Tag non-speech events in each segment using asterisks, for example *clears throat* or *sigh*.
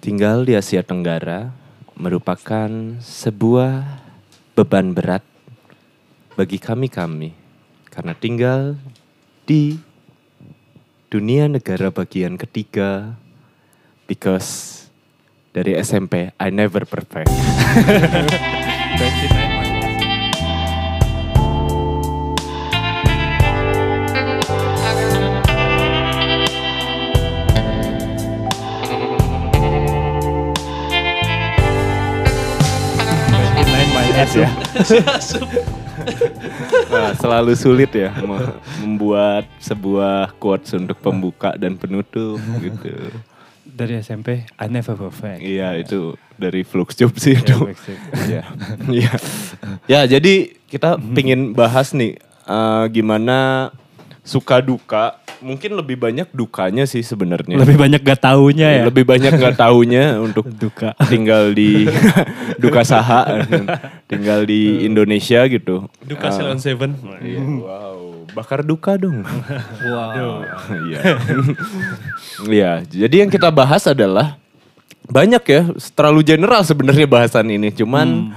Tinggal di Asia Tenggara merupakan sebuah beban berat bagi kami-kami karena tinggal di dunia negara bagian ketiga because dari SMP I never perfect. *laughs* ya. *laughs* Nah, selalu sulit ya me- membuat sebuah quotes untuk pembuka dan penutup gitu. Dari SMP, I never perfect. Iya itu dari Flux Job sih Ya, itu. Iya. *laughs* Iya. Ya jadi kita pingin bahas nih eh, gimana suka duka. Mungkin lebih banyak dukanya sih sebenarnya. Lebih banyak gak taunya ya. Lebih banyak nggak taunya untuk duka. tinggal di *laughs* duka saha, tinggal di Indonesia gitu. Duka Salon Seven. Iya, wow, bakar duka dong. Wow. Iya. *laughs* Iya, jadi yang kita bahas adalah banyak ya, terlalu general sebenarnya bahasan ini. Cuman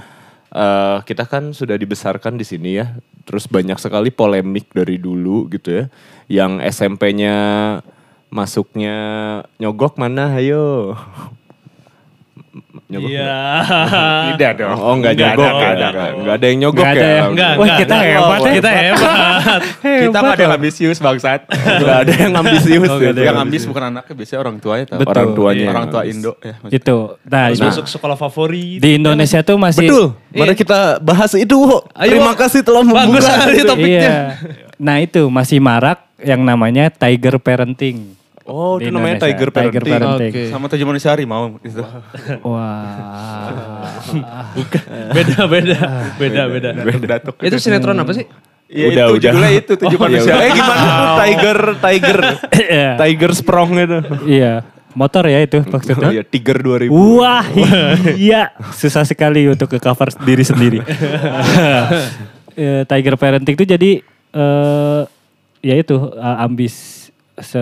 eh, kita kan sudah dibesarkan di sini ya. Terus banyak sekali polemik dari dulu gitu ya. Yang SMP-nya masuknya nyogok mana ayo. Nyogok Iya. *laughs* Tidak dong. Oh enggak Enggak nyogok dong, ya. enggak Enggak, enggak ada yang nyogok Enggak ya. ada Enggak, Wah, enggak, kita enggak. hebat ya. Kita hebat. Kita mah ada yang ambisius bangsat. Enggak ada yang ambisius. Oh, ya. ada yang ambis bukan anaknya, biasanya orang tuanya tahu. Betul. Orang tuanya. Orang yang tua. Indo ya. Itu. Nah, itu. masuk sekolah favorit. di Indonesia tuh masih Betul. Mari kita bahas itu. Terima kasih telah membuka. Bagus sekali topiknya. Iya. Nah, itu masih marak yang namanya tiger parenting. Oh, Di itu namanya Indonesia. tiger parenting. Tiger parenting. Oke. Sama tujuh manusia harimau itu. Wah. *laughs* Beda, beda. Beda, beda. Datuk. Itu sinetron apa sih? Iya, Udah, itu udah. judulnya itu tujuh Oh, ya manusia. Eh gimana tuh tiger, tiger, *laughs* Iya. tiger sprong itu. Iya. Motor ya itu maksudnya. Iya, tiger 2000. Wah, *laughs* iya. Susah sekali untuk ke cover diri sendiri. Eh, Tiger parenting itu jadi eh ya itu eh, ambis se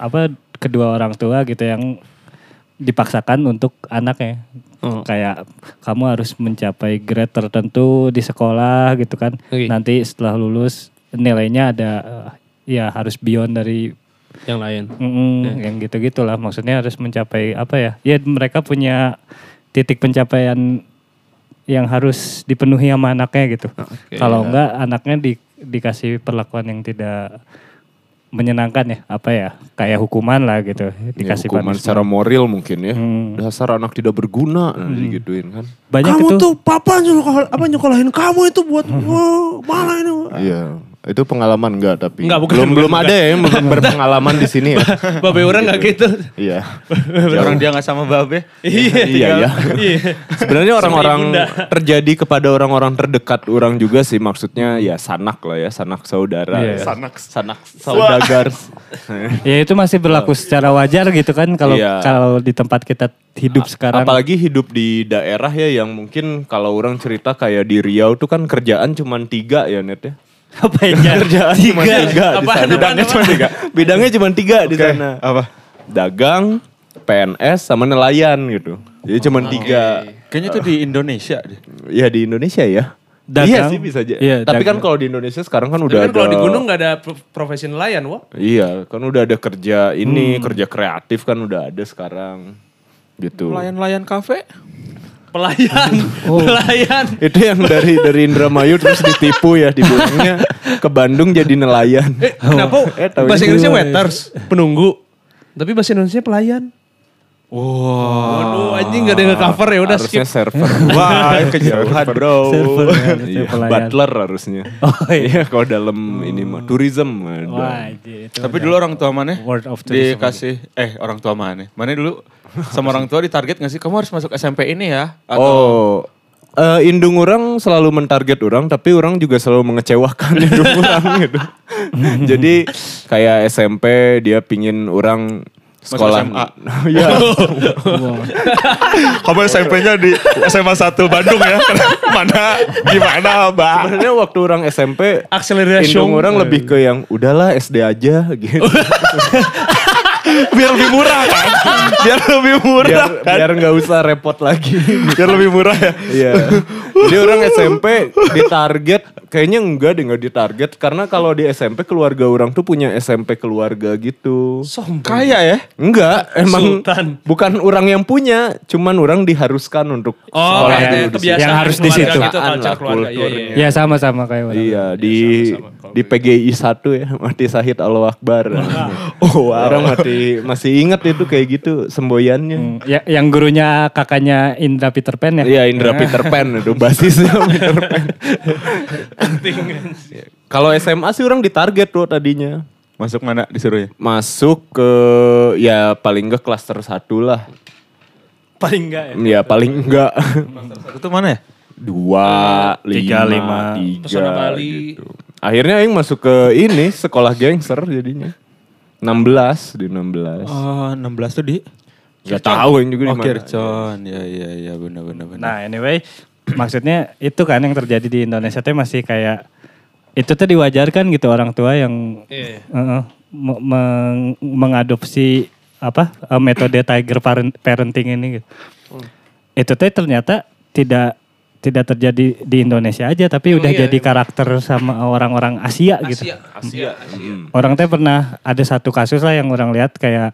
apa kedua orang tua gitu yang dipaksakan untuk anaknya. Oh. Kayak kamu harus mencapai grade tertentu di sekolah gitu kan. Oke. Nanti setelah lulus nilainya ada eh, ya harus beyond dari Yang lain. Mm, yang gitu-gitulah maksudnya harus mencapai apa ya? Ya mereka punya titik pencapaian yang harus dipenuhi sama anaknya gitu. Kalau enggak anaknya di, dikasih perlakuan yang tidak menyenangkan ya, apa ya? Kayak hukuman lah gitu. Ya, Dikasih hukuman punishment. secara moral mungkin ya. Hmm. Dasar anak tidak berguna nah, digituin kan. Banyak kamu itu tuh papa nyokol, apa nyokolahin kamu itu buat *laughs* oh, malah ini. Iya. Itu pengalaman enggak tapi Enggak, bukan, belum bukan, belum ada ya yang ber- *laughs* berpengalaman di sini ya. *laughs* Babe orang nggak gitu. Iya. Orang dia nggak sama babe. Iya, iya ya. Sebenarnya orang-orang terjadi kepada orang-orang terdekat orang juga sih maksudnya ya sanak lah ya, sanak saudara. Iya. ya. Sanak sanak saudagar. ya itu masih berlaku secara wajar gitu kan kalau Iya. kalau di tempat kita hidup sekarang. Apalagi hidup di daerah ya yang mungkin kalau orang cerita kayak di Riau tuh kan kerjaan cuma tiga ya net ya. Apa yang Kerjaan cuma tiga di Apaan, sana. apaan, Bidangnya cuma tiga. Bidangnya cuma tiga di sana. Apa? Dagang, PNS sama nelayan gitu. Jadi cuma tiga. Kayaknya itu di Indonesia deh. Ya di Indonesia ya. Dagang. Iya sih bisa aja. Iya, Tapi kan dagang. kalau di Indonesia sekarang kan Tapi udah kan ada. kalau di gunung nggak ada pro- profesi nelayan, wah. Iya, kan udah ada kerja ini, Hmm. kerja kreatif kan udah ada sekarang. Gitu. Nelayan-nelayan kafe. Pelayan, Oh. pelayan. Itu yang dari dari Indramayu terus ditipu ya dibilangnya ke Bandung jadi nelayan. Eh, kenapa? Eh, tahu bahasa Inggrisnya waiters, penunggu. Tapi bahasa Indonesia pelayan. Waduh, anjing gak ada yang nge-cover ya udah harusnya skip. server. *laughs* Wah, kejauhan bro. Server, ya, Iya, butler harusnya. *laughs* Oh, iya. Iya, kalau dalam ini mah tourism. Wah, itu Tapi dulu orang tua mana? Word of tourism. dikasih eh orang tua mana? Mana dulu sama orang tua ditarget nggak sih kamu harus masuk SMP ini ya? Oh, eh, indung orang selalu mentarget orang, tapi orang juga selalu mengecewakan *laughs* indung orang gitu. Jadi kayak SMP dia pingin orang sekolah SMA. *laughs* Iya. *laughs* Kamu SMP-nya di SMA 1 Bandung ya? *laughs* Mana? Gimana, Mbak? Sebenarnya waktu orang SMP Akselerasi. Indung orang lebih ke yang udahlah SD aja gitu. Biar lebih murah kan? Biar lebih murah biar kan? biar nggak usah repot lagi. Biar lebih murah ya? Iya. Jadi orang SMP ditarget kayaknya enggak deh nggak ditarget karena kalau di SMP keluarga orang tuh punya SMP keluarga gitu. Kaya ya? Enggak, emang Sultan. bukan orang yang punya, cuman orang diharuskan untuk Oh, sekolah kebiasaan Yang harus di situ. Gitu, culture Lah, keluarga. Iya, iya, kulturnya. iya. Ya sama-sama kayak orang. Iya di sama-sama. Kalau di PGI 1 ya *laughs* mati Sahid Allah Akbar. *laughs* oh, orang mati masih ingat itu kayak gitu semboyannya. Hmm, ya, yang gurunya kakaknya Indra Peter Pan ya? Iya Indra Peter Pan itu basisnya *laughs* Peter Pan. Kalau SMA sih orang ditarget tuh tadinya. Masuk mana disuruh ya? Masuk ke ya paling enggak klaster satu lah. Paling enggak ya? Ya paling enggak Itu mana ya? dua, Tiga, lima, lima. tiga. Pesona Bali. gitu. Akhirnya yang masuk ke ini sekolah gangster jadinya. 16 di 16. Oh, 16 tuh di? Gak tahu yang juga di Oh, mana. Kircon. Ya, ya, ya, benar, benar, benar. Nah anyway, *clears throat* maksudnya itu kan yang terjadi di Indonesia tuh masih kayak itu tuh diwajarkan gitu orang tua yang Iya. eh, me- meng- mengadopsi apa eh, metode tiger parent- parenting ini gitu. Itu tuh ternyata tidak tidak terjadi di Indonesia aja tapi udah iya, jadi emang. karakter sama orang-orang Asia, gitu. Asia, Asia, Asia. Orang teh pernah ada satu kasus lah yang orang lihat kayak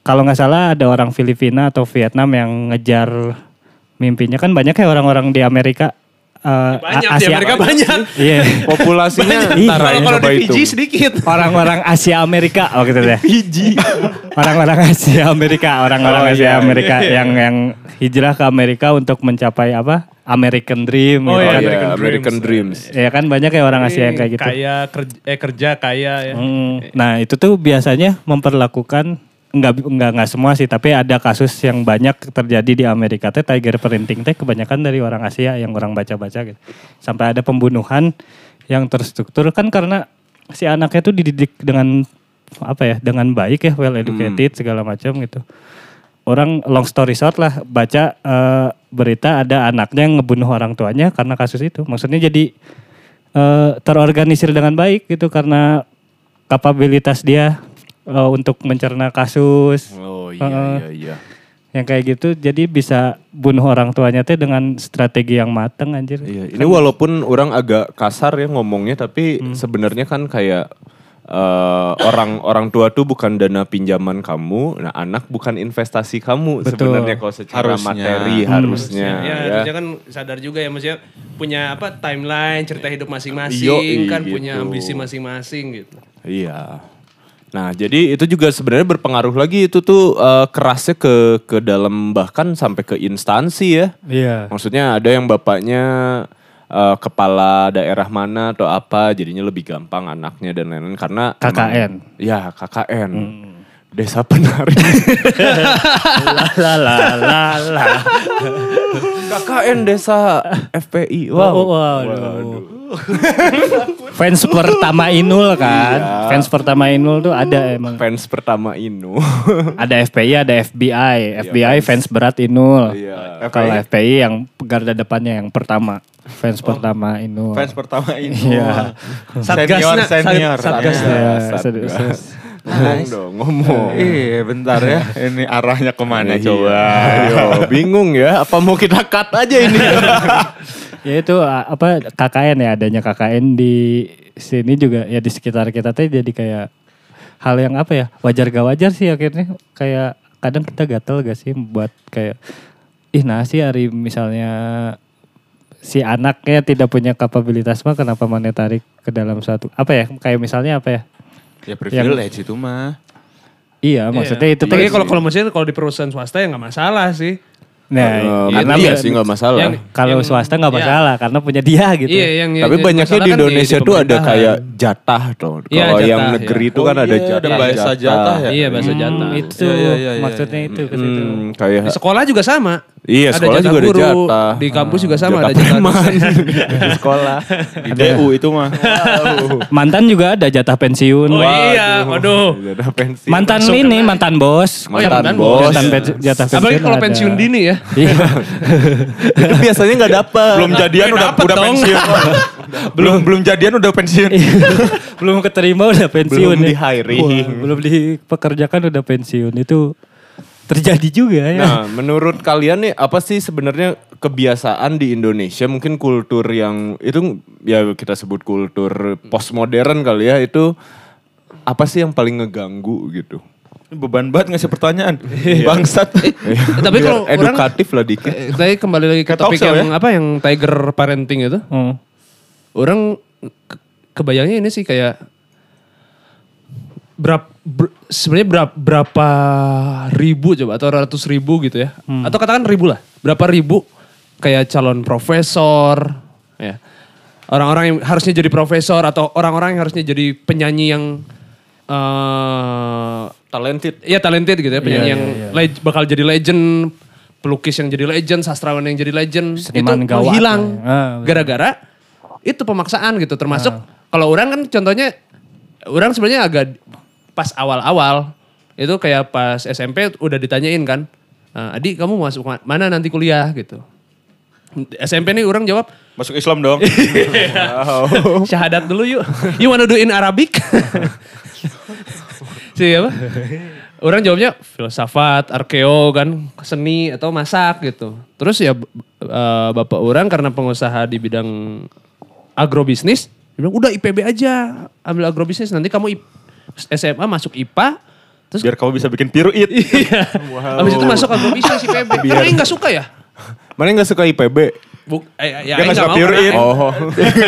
kalau nggak salah ada orang Filipina atau Vietnam yang ngejar mimpinya kan banyak ya orang-orang di Amerika eh, Banyak A- di Amerika banyak. Iya. Populasinya Iya. antara Kalau yang kalau coba di itu. Fiji sedikit. Orang-orang Asia Amerika oh gitu deh. Fiji. Orang-orang Asia Amerika, Oh, orang-orang Asia iya, Amerika yang yang hijrah ke Amerika untuk mencapai apa? American Dream Oh, gitu iya, kan. American American, Dreams. Ya kan banyak ya orang Asia yang kayak gitu. Kaya kerja, eh kerja kaya ya. Hmm, Nah itu tuh biasanya memperlakukan nggak nggak nggak semua sih tapi ada kasus yang banyak terjadi di Amerika teh tiger parenting teh kebanyakan dari orang Asia yang orang baca-baca gitu sampai ada pembunuhan yang terstruktur kan karena si anaknya tuh dididik dengan apa ya dengan baik ya well educated segala macam gitu orang long story short lah baca eh, berita ada anaknya yang ngebunuh orang tuanya karena kasus itu maksudnya jadi eh, terorganisir dengan baik gitu karena kapabilitas dia eh, untuk mencerna kasus Oh iya Heeh. iya iya. yang kayak gitu jadi bisa bunuh orang tuanya teh dengan strategi yang mateng anjir. Iya, ini walaupun orang agak kasar ya ngomongnya tapi Hmm. sebenarnya kan kayak eh, orang orang tua tuh bukan dana pinjaman kamu, nah anak bukan investasi kamu Betul. sebenarnya kalau secara Harusnya. materi Hmm. harusnya Ya, ya. harusnya kan sadar juga ya maksudnya punya apa timeline cerita hidup masing-masing kan gitu. punya ambisi masing-masing gitu. Iya. Nah, jadi itu juga sebenarnya berpengaruh lagi itu tuh eh, kerasnya ke ke dalam bahkan sampai ke instansi ya. Iya. Maksudnya ada yang bapaknya eh, kepala daerah mana atau apa, jadinya lebih gampang anaknya dan lain-lain karena emang- KKN. ya KKN. Desa penari. *laughs* La la la la. KKN desa FPI. Wow. Oh, waduh. Fans pertama Inul kan. Fans pertama Inul tuh ada emang. Fans pertama Inu. Ada FPI, ada FBI. FBI fans berat Inul. Iya. Kalau FPI yang garda depannya yang pertama. Fans pertama Inul. Fans pertama ini. Iya. Senior, Satgasnya, senior. Satgas. Iya, Satgas. sedus- ngomong dong, ngomong. Iya, bentar ya. Ini arahnya ke mana Iya. coba? Ayo, bingung ya. Apa mau kita cut aja ini? *laughs* ya itu apa KKN ya adanya KKN di sini juga ya di sekitar kita tuh jadi kayak hal yang apa ya wajar gak wajar sih akhirnya kayak kadang kita gatel gak sih buat kayak ih nah sih hari misalnya si anaknya tidak punya kapabilitas mah kenapa mana tarik ke dalam satu apa ya kayak misalnya apa ya Ya privilege itu mah. iya maksudnya itu tuh Tapi kalau kalau maksudnya kalau di perusahaan swasta ya nggak masalah sih. nah Eh, karena iya sih nggak masalah. Yang- kalau yang- swasta nggak ya. masalah karena punya dia gitu Iya, yang Tapi yang banyaknya masalah di kan Indonesia tuh ada kayak jatah tuh. Iya, Kalau yang negeri ya. itu kan Oh ada iya, jatah. ada bahasa jatah ya? Iya bahasa Hmm, jatah. itu Iya, iya, iya, iya, maksudnya iya. itu ke situ. Hmm, kayak Di sekolah juga sama. Iya, ada sekolah jatah juga ada guru. jatah. Di kampus juga sama Jatah ada jatah preman dosen. *laughs* di sekolah. Di DU itu mah. Mantan juga ada jatah pensiun. Oh iya, waduh. Jatah pensiun. Mantan Langsung ini kena. mantan bos. Oh, iya, Mantan mantan bos. Jatah, pen- jatah pensiun. Apalagi kalau ada. pensiun dini ya. Iya. *laughs* Itu biasanya nggak dapat. Belum jadian udah udah dong. pensiun. *laughs* belum belum jadian udah pensiun. belum keterima udah pensiun. Belum ya. di-hiring. Wah, belum dipekerjakan udah pensiun. Itu terjadi juga ya. Nah, menurut kalian nih apa sih sebenarnya kebiasaan di Indonesia mungkin kultur yang itu ya kita sebut kultur postmodern kali ya itu apa sih yang paling ngeganggu gitu? Beban banget ngasih pertanyaan. Bangsat. *laughs* Tapi Biar kalau orang edukatif lah dikit. Eh, Tadi kembali lagi ke topik yang apa yang tiger parenting itu. Hmm. Orang ke- kebayangnya ini sih kayak berapa sebenarnya berapa, berapa ribu coba atau ratus ribu gitu ya. Atau katakan ribu lah. Berapa ribu kayak calon profesor ya. Orang-orang yang harusnya jadi profesor atau orang-orang yang harusnya jadi penyanyi yang eh Talented. Iya talented gitu ya penyanyi Iya, yang iya, iya. leg- bakal jadi legend, pelukis yang jadi legend, sastrawan yang jadi legend, Seniman itu hilang ya. Ah, gara-gara itu pemaksaan gitu. Termasuk kalau orang kan contohnya orang sebenarnya agak pas awal-awal itu kayak pas SMP udah ditanyain kan, "Eh, Adi kamu mau masuk ma- mana nanti kuliah gitu. SMP nih orang jawab Masuk Islam dong. *laughs* *laughs* syahadat dulu yuk. You wanna do in Arabic? *laughs* Siapa? Orang jawabnya filsafat, arkeo kan, seni atau masak gitu. Terus ya eh, bapak orang karena pengusaha di bidang agrobisnis, dia bilang udah IPB aja, ambil agrobisnis nanti kamu SMA masuk IPA, terus Biar kamu bisa bikin piruit. iya. Habis itu masuk agrobisnis IPB. Karena Aing nggak suka ya? Mana nggak suka IPB? Buk, eh, ya Dia Aing *laughs* nggak suka. Aing- Oh,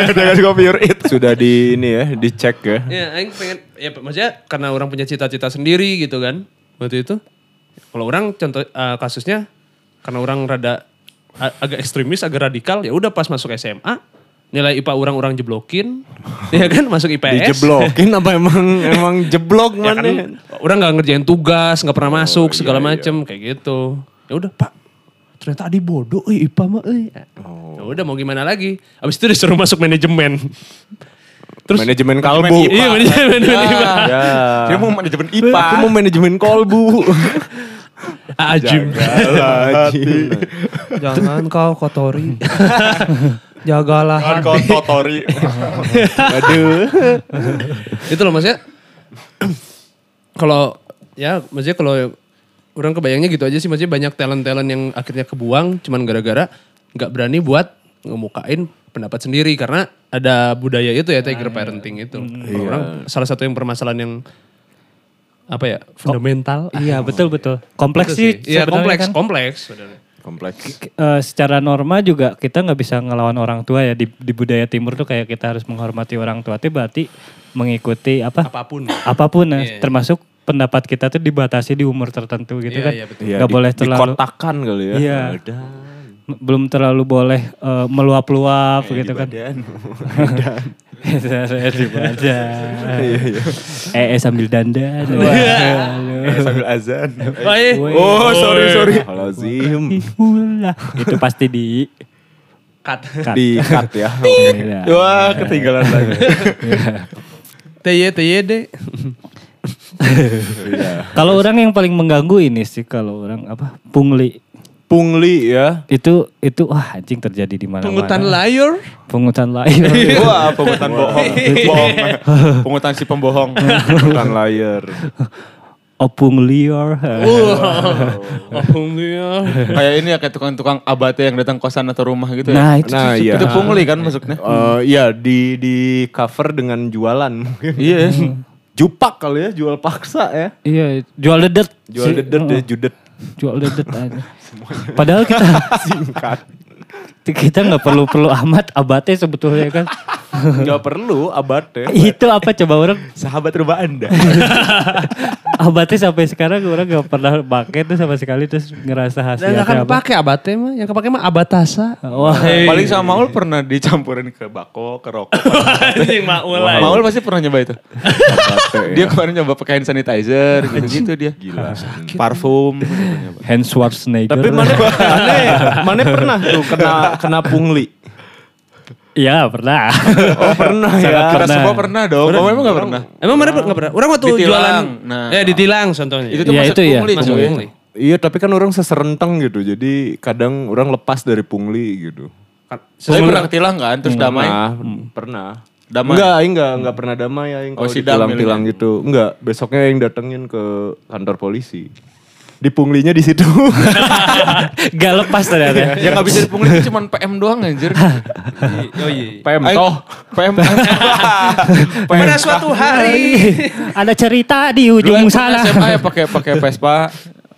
Dia gak suka piruit. sudah di ini ya, dicek ya. Ya, Aing pengen, ya maksudnya karena orang punya cita-cita sendiri gitu kan. Waktu itu. Kalau orang contoh eh, kasusnya, karena orang rada agak ekstremis, agak radikal, ya udah pas masuk SMA, nilai IPA orang-orang jeblokin, *laughs* ya kan masuk IPS. Dijeblokin apa emang emang jeblok *laughs* Ya mana? kan, orang nggak ngerjain tugas, nggak pernah masuk, segala macem, kayak gitu. Ya udah pak, ternyata Adi bodoh, eh, IPA mah, eh. Ya udah mau gimana lagi? Abis itu disuruh masuk manajemen. *laughs* Terus manajemen kalbu. Iya manajemen. IPA. Ya. Dia mau manajemen Aku IPA. mau manajemen kolbu. Ajim. Lagi. Jangan kau kotori. *laughs* Jagalah Kan hati. kau totori. Aduh. Itu loh maksudnya. kalau ya maksudnya kalau orang kebayangnya gitu aja sih maksudnya banyak talent-talent yang akhirnya kebuang cuman gara-gara nggak berani buat ngemukain pendapat sendiri karena ada budaya itu ya tiger parenting itu. Kalau Orang salah satu yang permasalahan yang apa ya fundamental. Iya betul betul. Kompleks sih. Iya sebenarnya kompleks, kan. kompleks. sebenarnya. Kompleks. Eh, secara norma juga kita nggak bisa ngelawan orang tua ya di, di budaya timur tuh kayak kita harus menghormati orang tua itu berarti mengikuti apa Apa pun. apa pun ya Iya. termasuk pendapat kita tuh dibatasi di umur tertentu gitu Iya, kan iya, betul. Iya, nggak di- boleh terlalu dikotakan kali ya. Iya. Badan. Belum terlalu boleh eh, meluap-luap gitu kan Badan. *laughs* Di badan. Eh, eh sambil dandan. Eh, Sambil azan. Oh, iya. Oh, sorry sorry. Lazim. Itu pasti di Cut. cut. Di cut ya. *laughs* Iya. Wah ketinggalan lagi. *laughs* TY, TYD. Kalau orang yang paling mengganggu ini sih kalau orang apa pungli Pungli ya. itu itu wah anjing terjadi di mana-mana. Pungutan liar. Pungutan lain. *laughs* Wah pungutan bohong. *laughs* bohong. *laughs* Pungutan si pembohong. Bukan layar. Opung liar. Alhamdulillah. Kayak ini ya kayak tukang-tukang abate yang datang kosan atau rumah gitu ya. Nah itu Nah, iya. Itu pungli kan masuknya. Eh, Iya di di cover dengan jualan mungkin. Iya. Jupak kali ya, jual paksa ya. Iya, jual dedet. Jual Si- dedet ya, judet. Jual dedet aja. *laughs* Padahal kita *laughs* Singkat. kita nggak perlu perlu amat abate sebetulnya kan. Nggak perlu abad ya. Itu apa coba orang Sahabat rumah anda. *laughs* Abate sampai sekarang orang gak pernah pakai tuh sama sekali terus ngerasa Dan hasilnya gak akan pakai abate mah. Yang kepake mah abatasa. Wah, Paling sama Maul pernah dicampurin ke bako, ke rokok. *laughs* Anjing maul Maul pasti pernah nyoba itu. dia kemarin nyoba pakai hand sanitizer gitu-gitu dia. Gila. Parfum. Hans Schwarzenegger. Tapi mana *laughs* mana mana pernah tuh kena kena pungli. Iya pernah. *laughs* Oh pernah ya. Kita semua pernah dong. Kamu emang gak pernah? Emang mana nggak pernah? Orang waktu Ditilang. jualan, Nah. eh ditilang contohnya. Itu tuh Ya, masuk itu ya. pungli Masuk cuy. pungli. Iya tapi kan orang seserenteng gitu. Jadi kadang orang lepas dari pungli gitu. Saya pernah ketilang kan, terus damai. Pernah, pernah. Damai? Enggak, aing enggak, enggak pernah damai aing Oh, kalau sidang ditilang-tilang milihnya. gitu. Enggak, besoknya yang datengin ke kantor polisi. Di punglinya di situ. *laughs* Gak lepas ternyata. Yang gak bisa dipungli itu cuma PM doang anjir. Oh *laughs* iya. PM Aing- toh. PM. *laughs* Pada suatu hari. Ada cerita di ujung sana. SMA ya pakai pakai Vespa.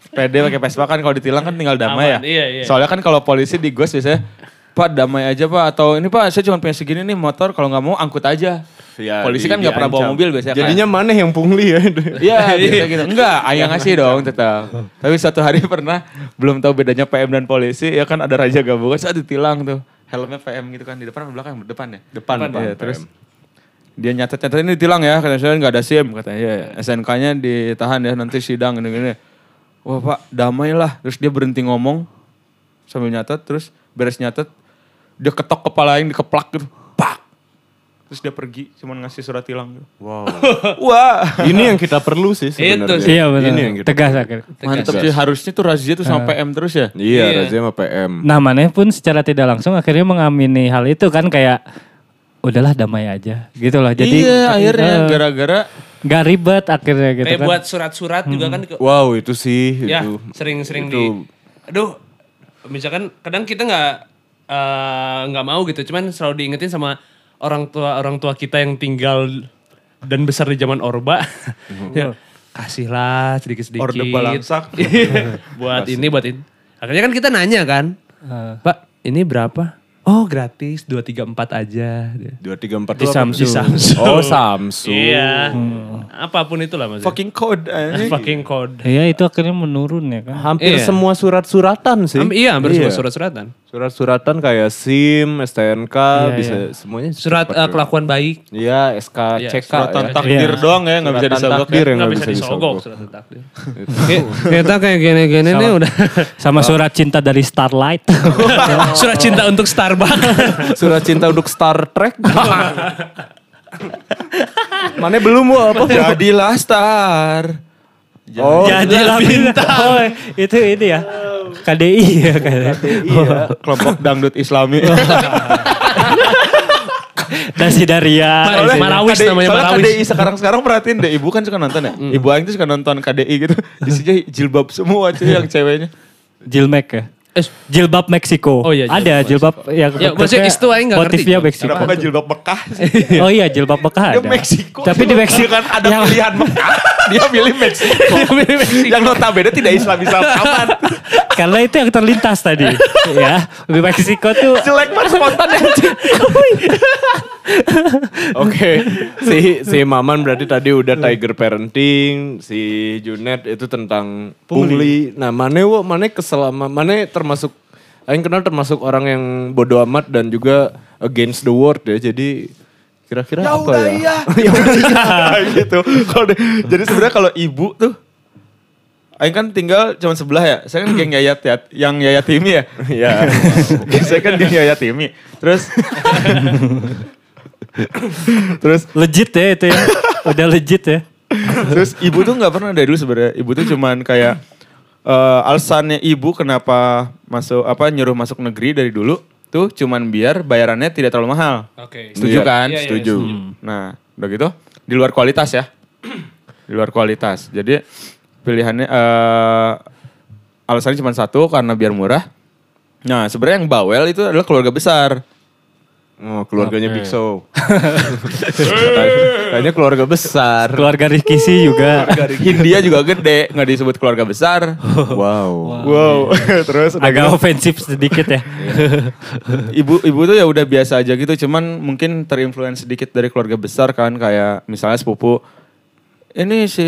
PD pakai Vespa kan kalau ditilang kan tinggal damai Aman, ya. iya, iya. Soalnya kan kalau polisi di ghost biasanya Pak damai aja pak atau ini pak saya cuma punya segini nih motor kalau nggak mau angkut aja. Ya, polisi di- kan nggak pernah bawa mobil biasanya. kan. Jadinya mana yang pungli ya? *laughs* Iya biasa gitu. *laughs* Enggak, ayah ngasih dong tetap. Tapi satu hari pernah belum tahu bedanya PM dan polisi ya kan ada raja gabungan saat ditilang tuh. Helmnya PM gitu kan di depan atau belakang? Depan ya? Depan, depan, Iya, PM. terus dia nyatet nyatet ini ditilang ya katanya saya nggak ada SIM katanya ya SNK-nya ditahan ya nanti sidang gini gini. Wah pak damai lah terus dia berhenti ngomong sambil nyatet terus beres nyatet dia ketok kepala yang dikeplak gitu. Terus dia pergi cuman ngasih surat tilang gitu. Wow. *laughs* Wah. Ini yang kita perlu sih sebenarnya. sih. Iya benar. Ini yang kita Tegas akhirnya. Mantep sih harusnya tuh razia tuh sama PM terus ya. Iya, Iya. razia sama PM. Nah maneh pun secara tidak langsung akhirnya mengamini hal itu kan kayak udahlah damai aja gitu loh. Jadi iya akhirnya eh, gara-gara gak ribet akhirnya gitu Kayak kan. buat surat-surat juga kan. Wow, itu sih Ya, itu. sering-sering di. itu. Aduh, misalkan kadang kita nggak eh, nggak mau gitu, cuman selalu diingetin sama orang tua orang tua kita yang tinggal dan besar di zaman orba. *laughs* ya, kasihlah sedikit-sedikit. Orde balangsak. *laughs* buat ini, buat ini. Akhirnya kan kita nanya kan, Eh, Pak, ini berapa? Oh gratis, 234 aja. Dua tiga empat Di Samsung. Di Samsung. Oh Samsung. Iya. Apa pun itulah maksudnya. fucking code anjing. fucking code. Iya itu akhirnya menurun ya kan. Hampir Iya. semua surat-suratan sih. Am- iya, hampir semua surat-suratan. Surat-suratan kayak SIM, STNK, Iya, bisa iya. semuanya. Surat ya. kelakuan baik. Iya, SK, Iya, CK Suratan ya. takdir Iya. doang ya nggak bisa Suratan disogok takdir ya. yang Nggak nggak bisa bisa disogok takdir. Kita kayak gini-gini nih udah. Sama surat cinta dari Starlight. *laughs* surat cinta untuk Starbucks. *laughs* Surat cinta untuk Star Trek. *laughs* Mana belum apa? Jadilah star. Oh, Jadilah bintang. Oh, itu ini ya. KDI ya kan. iya. Kelompok dangdut Islami. *laughs* Dasi Daria. Soalnya Marawis KDI namanya, soalnya Marawis. KDI sekarang-sekarang perhatiin deh, ibu kan suka nonton ya. Ibu Aing tuh suka nonton KDI gitu. Isinya jilbab semua cuy yang ceweknya. Jilmek ya. Eh, Jilbab Meksiko. Oh iya, Ada jilbab yang Ya, maksudnya itu aing nggak ngerti. Motifnya Meksiko. Kenapa jilbab Mekah sih? *laughs* Oh iya jilbab Mekah Dia ada. Meksiko. Tapi di Meksiko kan ada yang- pilihan Mekah. *laughs* Dia milih Meksiko. yang notabene tidak Islam-Islam amat. *laughs* Karena itu yang terlintas tadi. ya. Di Meksiko tuh Jelek banget spontan ya. Oke, si si Maman berarti tadi udah Tiger Parenting, si Junet itu tentang pungli. Nah, Mane wo, Mane keselama, Mane termasuk Aing kenal termasuk orang yang bodoh amat dan juga against the world ya. Jadi kira-kira Ya apa udah ya? iya. *laughs* ya udah iya. *laughs* gitu. Kalau jadi sebenarnya kalau ibu tuh Aing kan tinggal cuma sebelah ya. Saya kan geng Yayat ya, yang Yayat Timi ya. *laughs* Iya. saya kan geng Yayat Timi. Terus Terus legit ya itu ya. Udah legit ya. terus ibu tuh nggak pernah dari dulu sebenarnya. Ibu tuh cuman kayak eh, alasannya ibu kenapa masuk apa nyuruh masuk negeri dari dulu tuh cuman biar bayarannya tidak terlalu mahal. Oke. Setuju Iya, kan? iya, iya, Setuju. Nah, udah gitu di luar kualitas ya. di luar kualitas. Jadi pilihannya eh alasannya cuma satu karena biar murah. Nah, sebenarnya yang bawel itu adalah keluarga besar. Oh, keluarganya Big Show. *laughs* Kayaknya keluarga besar. Keluarga Rizky sih juga. India juga gede, nggak disebut keluarga besar. Wow. Wow. *laughs* Terus udah Agak gitu, ofensif sedikit ya. *laughs* ibu ibu tuh ya udah biasa aja gitu, cuman mungkin terinfluence sedikit dari keluarga besar kan kayak misalnya sepupu ini si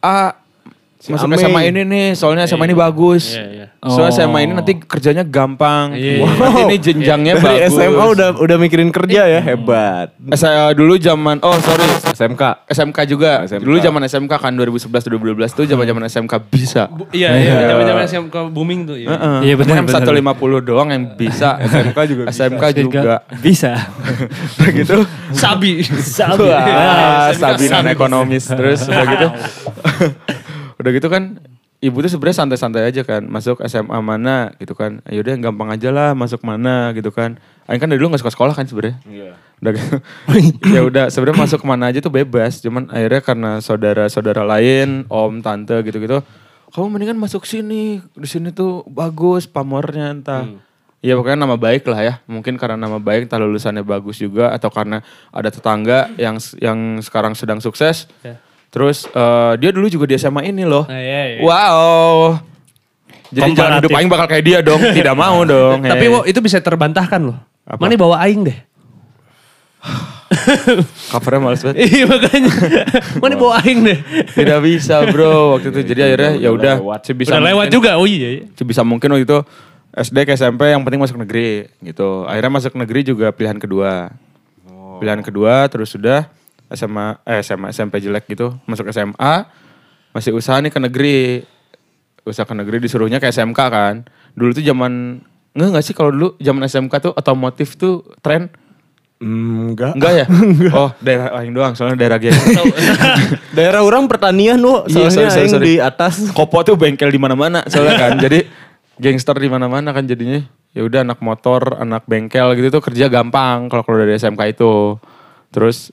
A masuk Ame. SMA ini nih, soalnya SMA ini bagus. Iya, iya. Soalnya Oh. SMA ini nanti kerjanya gampang. Iya, iya. Nanti ini jenjangnya Dari bagus. SMA udah udah mikirin kerja ya, hebat. Saya dulu zaman oh sorry SMK. SMK juga. SMK. Dulu zaman SMK kan 2011 2012 tuh zaman-zaman SMK bisa. Bu- Iya, iya. Zaman-zaman SMK booming tuh. Iya. Iya, benar, Cuma benar. 150 doang yang bisa. SMK juga SMK juga. Bisa. Udah gitu. Sabi. Sabi. Wah, Sabi non Sabi. ekonomis terus udah gitu. Udah gitu kan ibu tuh sebenarnya santai-santai aja kan. Masuk SMA mana gitu kan. Yaudah yang gampang aja lah masuk mana gitu kan. Aing kan dari dulu gak suka sekolah kan sebenarnya. Udah gitu. *laughs* Ya udah sebenarnya masuk ke mana aja tuh bebas. Cuman akhirnya karena saudara-saudara lain om tante gitu-gitu kamu mendingan masuk sini. Di sini tuh bagus pamornya entah. Ya pokoknya nama baik lah ya. Mungkin karena nama baik entah lulusannya bagus juga atau karena ada tetangga yang yang sekarang sedang sukses. Ya. Terus eh, dia dulu juga di SMA ini loh. Nah, iya, iya. Wow. Jadi jalan hidup aing bakal kayak dia dong. *laughs* Tidak mau dong. Tapi Hei. wo, itu bisa terbantahkan loh. Apa? Mana bawa aing deh. *sighs* covernya males banget. Iya makanya. *laughs* Mana bawa aing deh. Tidak bisa bro waktu itu. *laughs* Jadi akhirnya ya udah sebisa Udah lewat mungkin- juga. Oh iya. iya. sebisa mungkin waktu itu SD ke SMP yang penting masuk negeri gitu. Akhirnya masuk negeri juga pilihan kedua. Pilihan kedua terus sudah SMA eh SMA SMP jelek gitu, masuk SMA masih usaha nih ke negeri. Usaha ke negeri disuruhnya ke SMK kan. Dulu tuh zaman Nggak nggak sih kalau dulu zaman SMK tuh otomotif tuh tren? Hmm, enggak. Enggak ya? *laughs* Oh daerah lain doang soalnya daerah geng. *laughs* *laughs* Daerah orang pertanian wo, Iya, soalnya sorry, sorry, yang sorry. di atas. Kopo tuh bengkel di mana-mana soalnya kan. Jadi gangster di mana-mana kan jadinya. Ya udah anak motor, anak bengkel gitu tuh kerja gampang kalau keluar dari SMK itu. Terus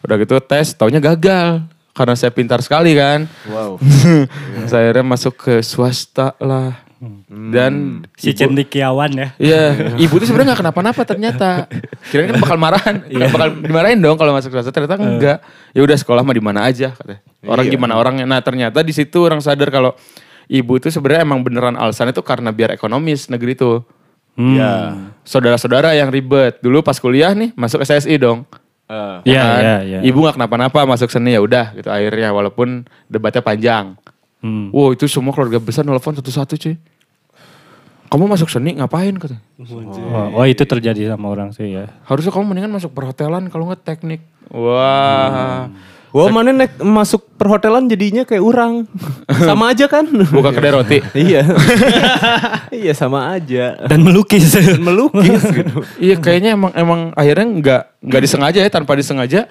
udah gitu tes, taunya gagal karena saya pintar sekali kan. Wow. *laughs* saya akhirnya masuk ke swasta lah. Dan Si ibu- cendikiawan ya. Iya, *laughs* ibu tuh sebenarnya nggak kenapa-napa ternyata. Kirain kan bakal marahan, *laughs* bakal dimarahin dong kalau masuk swasta ternyata enggak. Ya udah sekolah mah di mana aja katanya. Orang Iya. gimana orangnya. Nah, ternyata di situ orang sadar kalau ibu itu sebenarnya emang beneran alasannya tuh karena biar ekonomis negeri itu. Ya. Saudara-saudara yang ribet. Dulu pas kuliah nih masuk SSI dong. Eh, Iya, kan? iya, iya. Ibu nggak kenapa-napa masuk seni ya udah gitu akhirnya walaupun debatnya panjang. Hmm. Wow itu semua keluarga besar nelfon satu-satu cuy. Kamu masuk seni ngapain katanya? Oh, oh, itu terjadi sama orang sih ya. Harusnya kamu mendingan masuk perhotelan kalau nggak teknik. Wah. Wah mana nek masuk perhotelan jadinya kayak orang. *laughs* Sama aja kan? Buka kedai roti. *laughs* iya. *laughs* iya sama aja. Dan melukis. Dan melukis gitu. iya kayaknya emang emang akhirnya nggak nggak disengaja ya tanpa disengaja.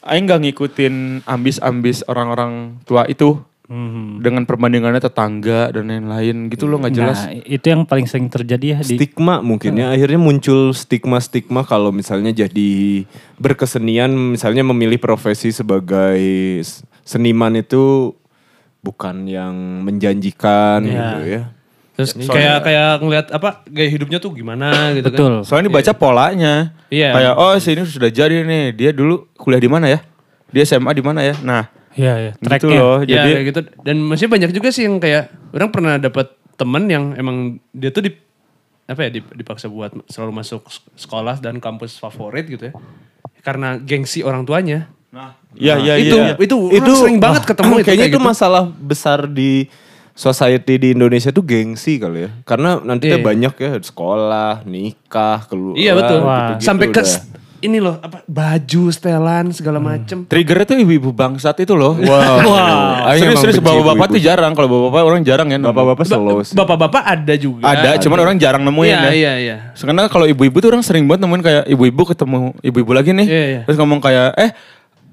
Aing nggak ngikutin ambis-ambis orang-orang tua itu Hmm. dengan perbandingannya tetangga dan lain-lain gitu loh nggak jelas. Nah, itu yang paling sering terjadi ya di Stigma mungkin ya. Akhirnya muncul stigma-stigma kalau misalnya jadi berkesenian. Misalnya memilih profesi sebagai seniman itu bukan yang menjanjikan Iya. gitu ya. Terus kayak kayak ngeliat apa gaya hidupnya tuh gimana gitu betul. Soalnya dibaca polanya. Iya. Kayak oh sini sudah jadi nih. Dia dulu kuliah di mana ya? Dia SMA di mana ya? Nah, Iya, iya. gitu loh. Ya Jadi kayak gitu. Dan masih banyak juga sih yang kayak orang pernah dapat temen yang emang dia tuh di apa ya dip- dipaksa buat selalu masuk sekolah dan kampus favorit gitu ya. Karena gengsi orang tuanya. Iya, iya, itu iya. itu orang sering banget *clears throat* ketemu itu kayaknya kayak itu gitu. masalah besar di society di Indonesia tuh gengsi kali ya. Karena nanti Iya. banyak ya sekolah, nikah, keluar. Iya betul. Wah. Sampai ke udah. Ini loh apa baju, setelan segala macem. Triggernya tuh ibu-ibu bangsat itu loh. Wow. Wah. Aing serius, emang serius benci bapak-bapak tuh jarang. Kalau bapak-bapak orang jarang ya. nemu. Bapak-bapak slow sih. Bapak-bapak ada juga. Ada, cuman orang jarang nemuin Iya, ya. iya, iya. Karena kalau ibu-ibu tuh orang sering banget nemuin kayak ibu-ibu ketemu ibu-ibu lagi nih. Iya, iya. Terus ngomong kayak, eh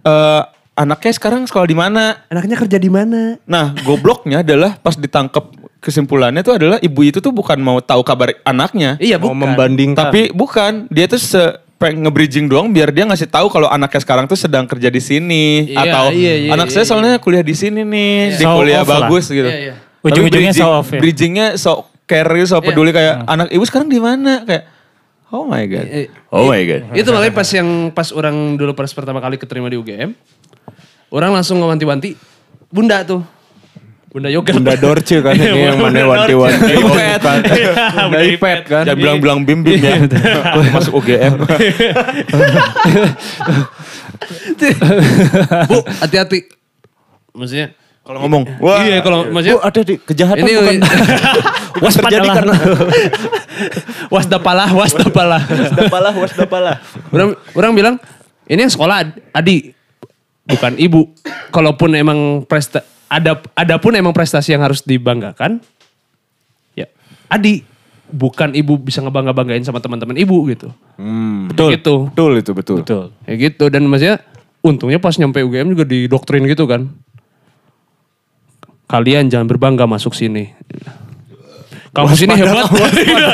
eh, anaknya sekarang sekolah di mana? Anaknya kerja di mana? Nah, gobloknya adalah pas ditangkap kesimpulannya tuh adalah ibu itu tuh bukan mau tahu kabar anaknya. Iya, Mau bukan. membandingkan. Tapi bukan, dia tuh se pengen nge-bridging doang biar dia ngasih tahu kalau anaknya sekarang tuh sedang kerja di sini Iya, atau iya, iya, anak iya, saya iya. soalnya kuliah di sini nih, di Show kuliah off lah. bagus gitu. Iya, iya. Ujung-ujungnya bridging- show off ya. Bridgingnya so care, so Iya. peduli kayak anak ibu sekarang di mana kayak oh my god. Eh, Oh my god. Itu makanya pas yang pas orang dulu pas pertama kali keterima di UGM, orang langsung ngewanti-wanti, bunda tuh. Bunda yoga. Bunda Dorce kan Iya, ini yang mana wanti-wanti. Ipet kan. Bunda Ipet kan. Jangan bilang-bilang bim bim ya. Masuk UGM. *laughs* Bu, hati-hati. Maksudnya, Kalau ngomong, wah. Iya kalau maksudnya Oh, ada di kejahatan ini bukan *laughs* terjadi karena *laughs* wasdapalah, wasdapalah. wasdapalah, wasdapalah. orang orang bilang ini yang sekolah ad- adi bukan ibu. Kalaupun emang presta ada ada pun emang prestasi yang harus dibanggakan. Ya, adi bukan ibu bisa ngebangga banggain sama teman-teman ibu gitu. Hmm, betul. Gitu. Betul itu betul. Betul. Kayak gitu dan maksudnya untungnya pas nyampe UGM juga didoktrin gitu kan. Kalian jangan berbangga masuk sini. Kampus ini hebat. Gitu.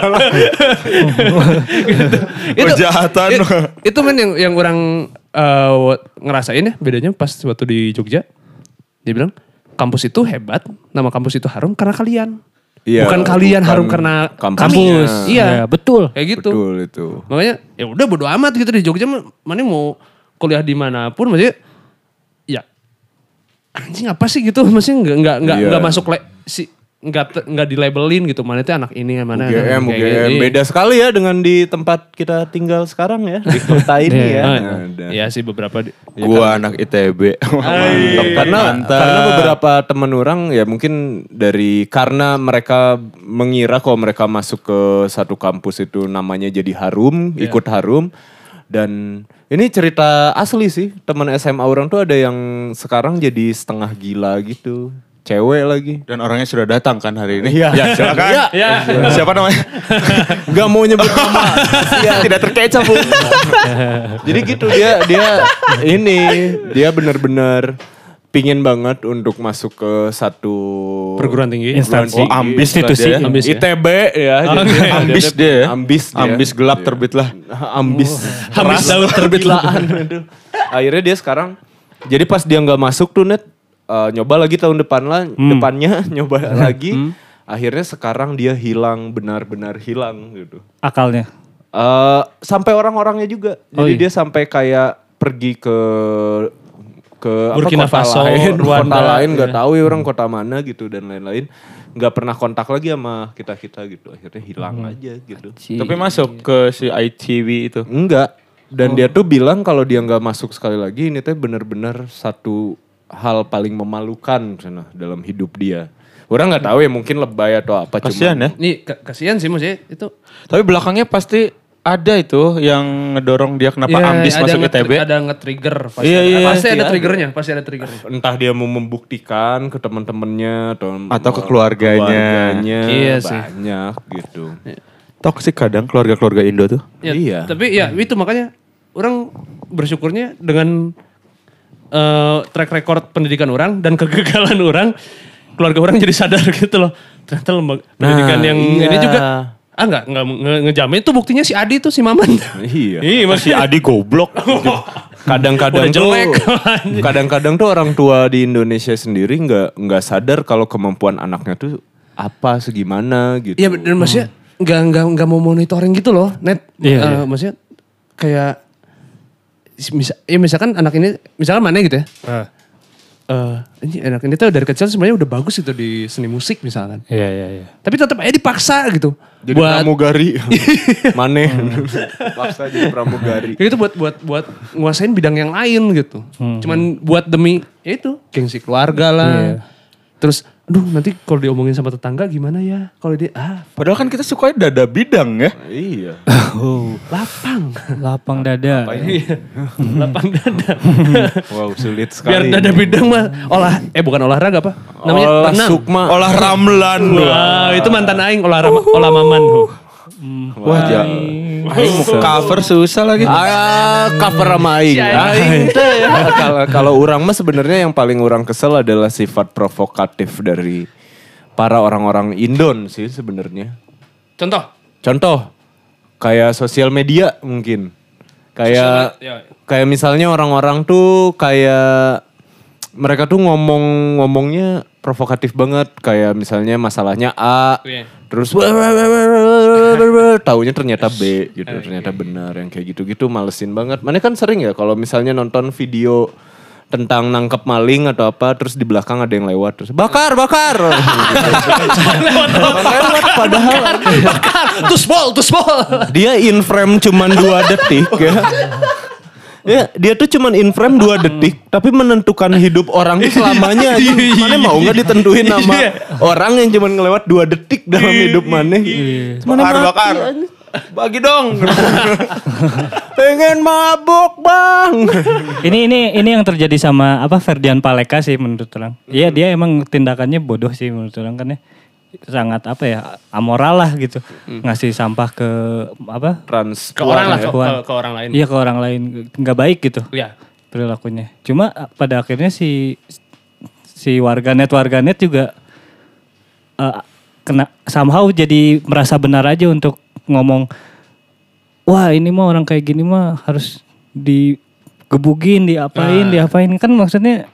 *laughs* Kejahatan. Itu, itu men yang yang orang eh, ngerasain ya bedanya pas waktu di Jogja. Dia bilang kampus itu hebat, nama kampus itu harum karena kalian. Iya, bukan kalian bukan harum karena kampusnya. kami. Iya, Ya, betul. kayak gitu. Betul itu. Makanya ya udah bodo amat gitu di Jogja mana mau kuliah di mana pun maksudnya ya anjing apa sih gitu maksudnya nggak nggak nggak Iya. nggak masuk le, si nggak nggak di labelin gitu mana itu anak ini mana UGM, UGM. gini. Beda sekali ya dengan di tempat kita tinggal sekarang ya. Di kota ini ya. Ah, Ada. Iya sih beberapa di- Gua anak ITB. *laughs* Mantap. Karena, karena beberapa teman orang ya mungkin dari karena mereka mengira kalau mereka masuk ke satu kampus itu namanya jadi harum, ikut harum. Dan ini cerita asli sih, teman SMA orang tuh ada yang sekarang jadi setengah gila gitu. Cewek lagi. Dan orangnya sudah datang kan hari ini. Iya. Ya, silakan. Iya. Siapa namanya? Gak mau nyebut nama. Tidak terkecoh bu. Jadi gitu dia dia ini dia benar-benar pingin banget untuk masuk ke satu perguruan tinggi Instansi. perguruan tinggi. Institusi. Dia. Ambis ya? ITB ya. jadi Ambis dia ya? Ambis dia. Ambis gelap terbit lah. Ambis. Ambis terbit lah. Aduh. Akhirnya dia sekarang jadi pas dia nggak masuk tuh net eh, nyoba lagi tahun depan lah depannya *laughs* nyoba lagi. Akhirnya sekarang dia hilang benar-benar hilang gitu. Akalnya. Eh sampai orang-orangnya juga. Oh, Jadi iya. dia sampai kayak pergi ke ke apa, Burkina kota Faso, lain, Rwanda, kota lain nggak iya. tahu ya orang kota mana gitu dan lain-lain. nggak pernah kontak lagi sama kita kita gitu. Akhirnya hilang Hmm. aja gitu. Tapi masuk ke si ITV itu. Enggak. Dan Oh. dia tuh bilang kalau dia nggak masuk sekali lagi ini teh benar-benar satu hal paling memalukan sana dalam hidup dia. Orang nggak tahu ya mungkin lebay atau apa Kasihan cuman- ya. Nih ka- kasihan sih maksudnya itu. Tapi belakangnya pasti ada itu yang ngedorong dia kenapa Ya, ambis ada masuk nge- ITB. Ada nge-trigger pasti. Iya, ada, iya, pasti ada iya. triggernya, pasti ada triggernya. entah dia mau membuktikan ke teman-temannya atau Atau ke keluarganya. keluarganya, Iya sih. banyak gitu. Toksik kadang keluarga-keluarga Indo tuh. Ya, Iya. Tapi ya itu makanya orang bersyukurnya dengan eh, track record pendidikan orang dan kegagalan *laughs* orang, keluarga orang jadi sadar *laughs* gitu loh. Ternyata lembaga pendidikan yang iya. ini juga ah nggak nggak nge- ngejamin itu buktinya si Adi tuh si Maman. Iya. *laughs* Iya masih Adi goblok. Kadang-kadang Udah tuh, jelek. kadang-kadang tuh orang tua di Indonesia sendiri nggak nggak sadar kalau kemampuan anaknya tuh apa segimana gitu. Iya dan maksudnya nggak nggak nggak mau monitoring gitu loh, net. Iya, Eh, iya. Maksudnya kayak misal, ya misalkan anak ini, misalkan mana gitu ya. Eh, ini anak ini tuh dari kecil sebenarnya udah bagus gitu di seni musik misalkan. Iya, iya, iya. Tapi tetap aja dipaksa gitu. Jadi buat pramugari. *laughs* Maneh. Paksa jadi pramugari. kayak gitu buat buat buat nguasain bidang yang lain gitu. Cuman buat demi ya itu gengsi keluarga lah. Iya. Terus aduh nanti kalau diomongin sama tetangga gimana ya? Kalau dia ah Padahal kan kita suka dada bidang ya. Iya. Oh, lapang. lapang dada. Iya. *laughs* lapang dada. Wow, sulit Biar sekali. dada bidang mah olah eh bukan olahraga apa? Namanya Olah sukma. Olah ramlan. Wah, itu mantan aing olah olah maman. Wah, ja. Aing mau cover susah lagi. Ah, cover sama aing. Aing *laughs* teh ya. Kalau kalau orang mah sebenarnya yang paling orang kesel adalah sifat provokatif dari para orang-orang Indon sih sebenarnya. Contoh. Contoh kayak sosial media mungkin. Kayak Sosial- ya. kayak misalnya orang-orang tuh kayak mereka tuh ngomong-ngomongnya provokatif banget kayak misalnya masalahnya A Iya. terus wah, wah, wah, wah, taunya ternyata B gitu ternyata benar yang kayak gitu-gitu malesin banget. Mana kan sering ya kalau misalnya nonton video tentang nangkep maling atau apa terus di belakang ada yang lewat terus bakar bakar! *laughs* Lewat padahal Bakar, tus bol, tus bol. dia in frame cuman dua detik ya *laughs* Ya, dia tuh cuman in frame 2 detik tapi menentukan hidup orang tuh selamanya aja. Mana mau nggak ditentuin nama orang yang cuman ngelewat 2 detik dalam hidup mana. Bakar, bakar. Bagi dong. *laughs* Pengen mabuk, Bang. Ini ini ini yang terjadi sama apa Ferdian Paleka sih menurut orang. Iya dia emang tindakannya bodoh sih menurut orang kan ya. Sangat apa ya amoral lah gitu. Ngasih sampah ke apa? Trans Ke orang lah, ke, ke- ke orang lain. Iya ke orang lain nggak baik gitu Iya. perilakunya. Cuma uh, pada akhirnya si si warganet warganet juga uh, kena somehow jadi merasa benar aja untuk ngomong wah ini mah orang kayak gini mah harus digebugin, diapain, diapain kan maksudnya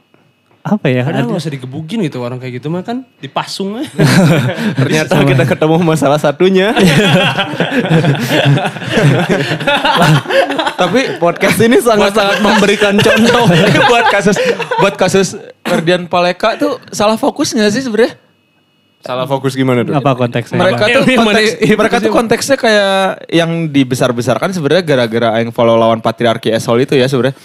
apa ya? Kadang ada- nggak usah digebugin gitu orang kayak gitu mah kan dipasung aja. *laughs* Ternyata kita ketemu masalah satunya. *laughs* Tapi podcast ini sangat-sangat memberikan *laughs* contoh. buat kasus buat kasus Ferdian Paleka tuh salah fokus nggak sih sebenarnya? Salah fokus gimana tuh? apa konteksnya? Mereka tuh yang mana- konteks, mereka tuh konteksnya kayak yang dibesar-besarkan sebenarnya gara-gara aing follow lawan patriarki asshole itu ya sebenarnya.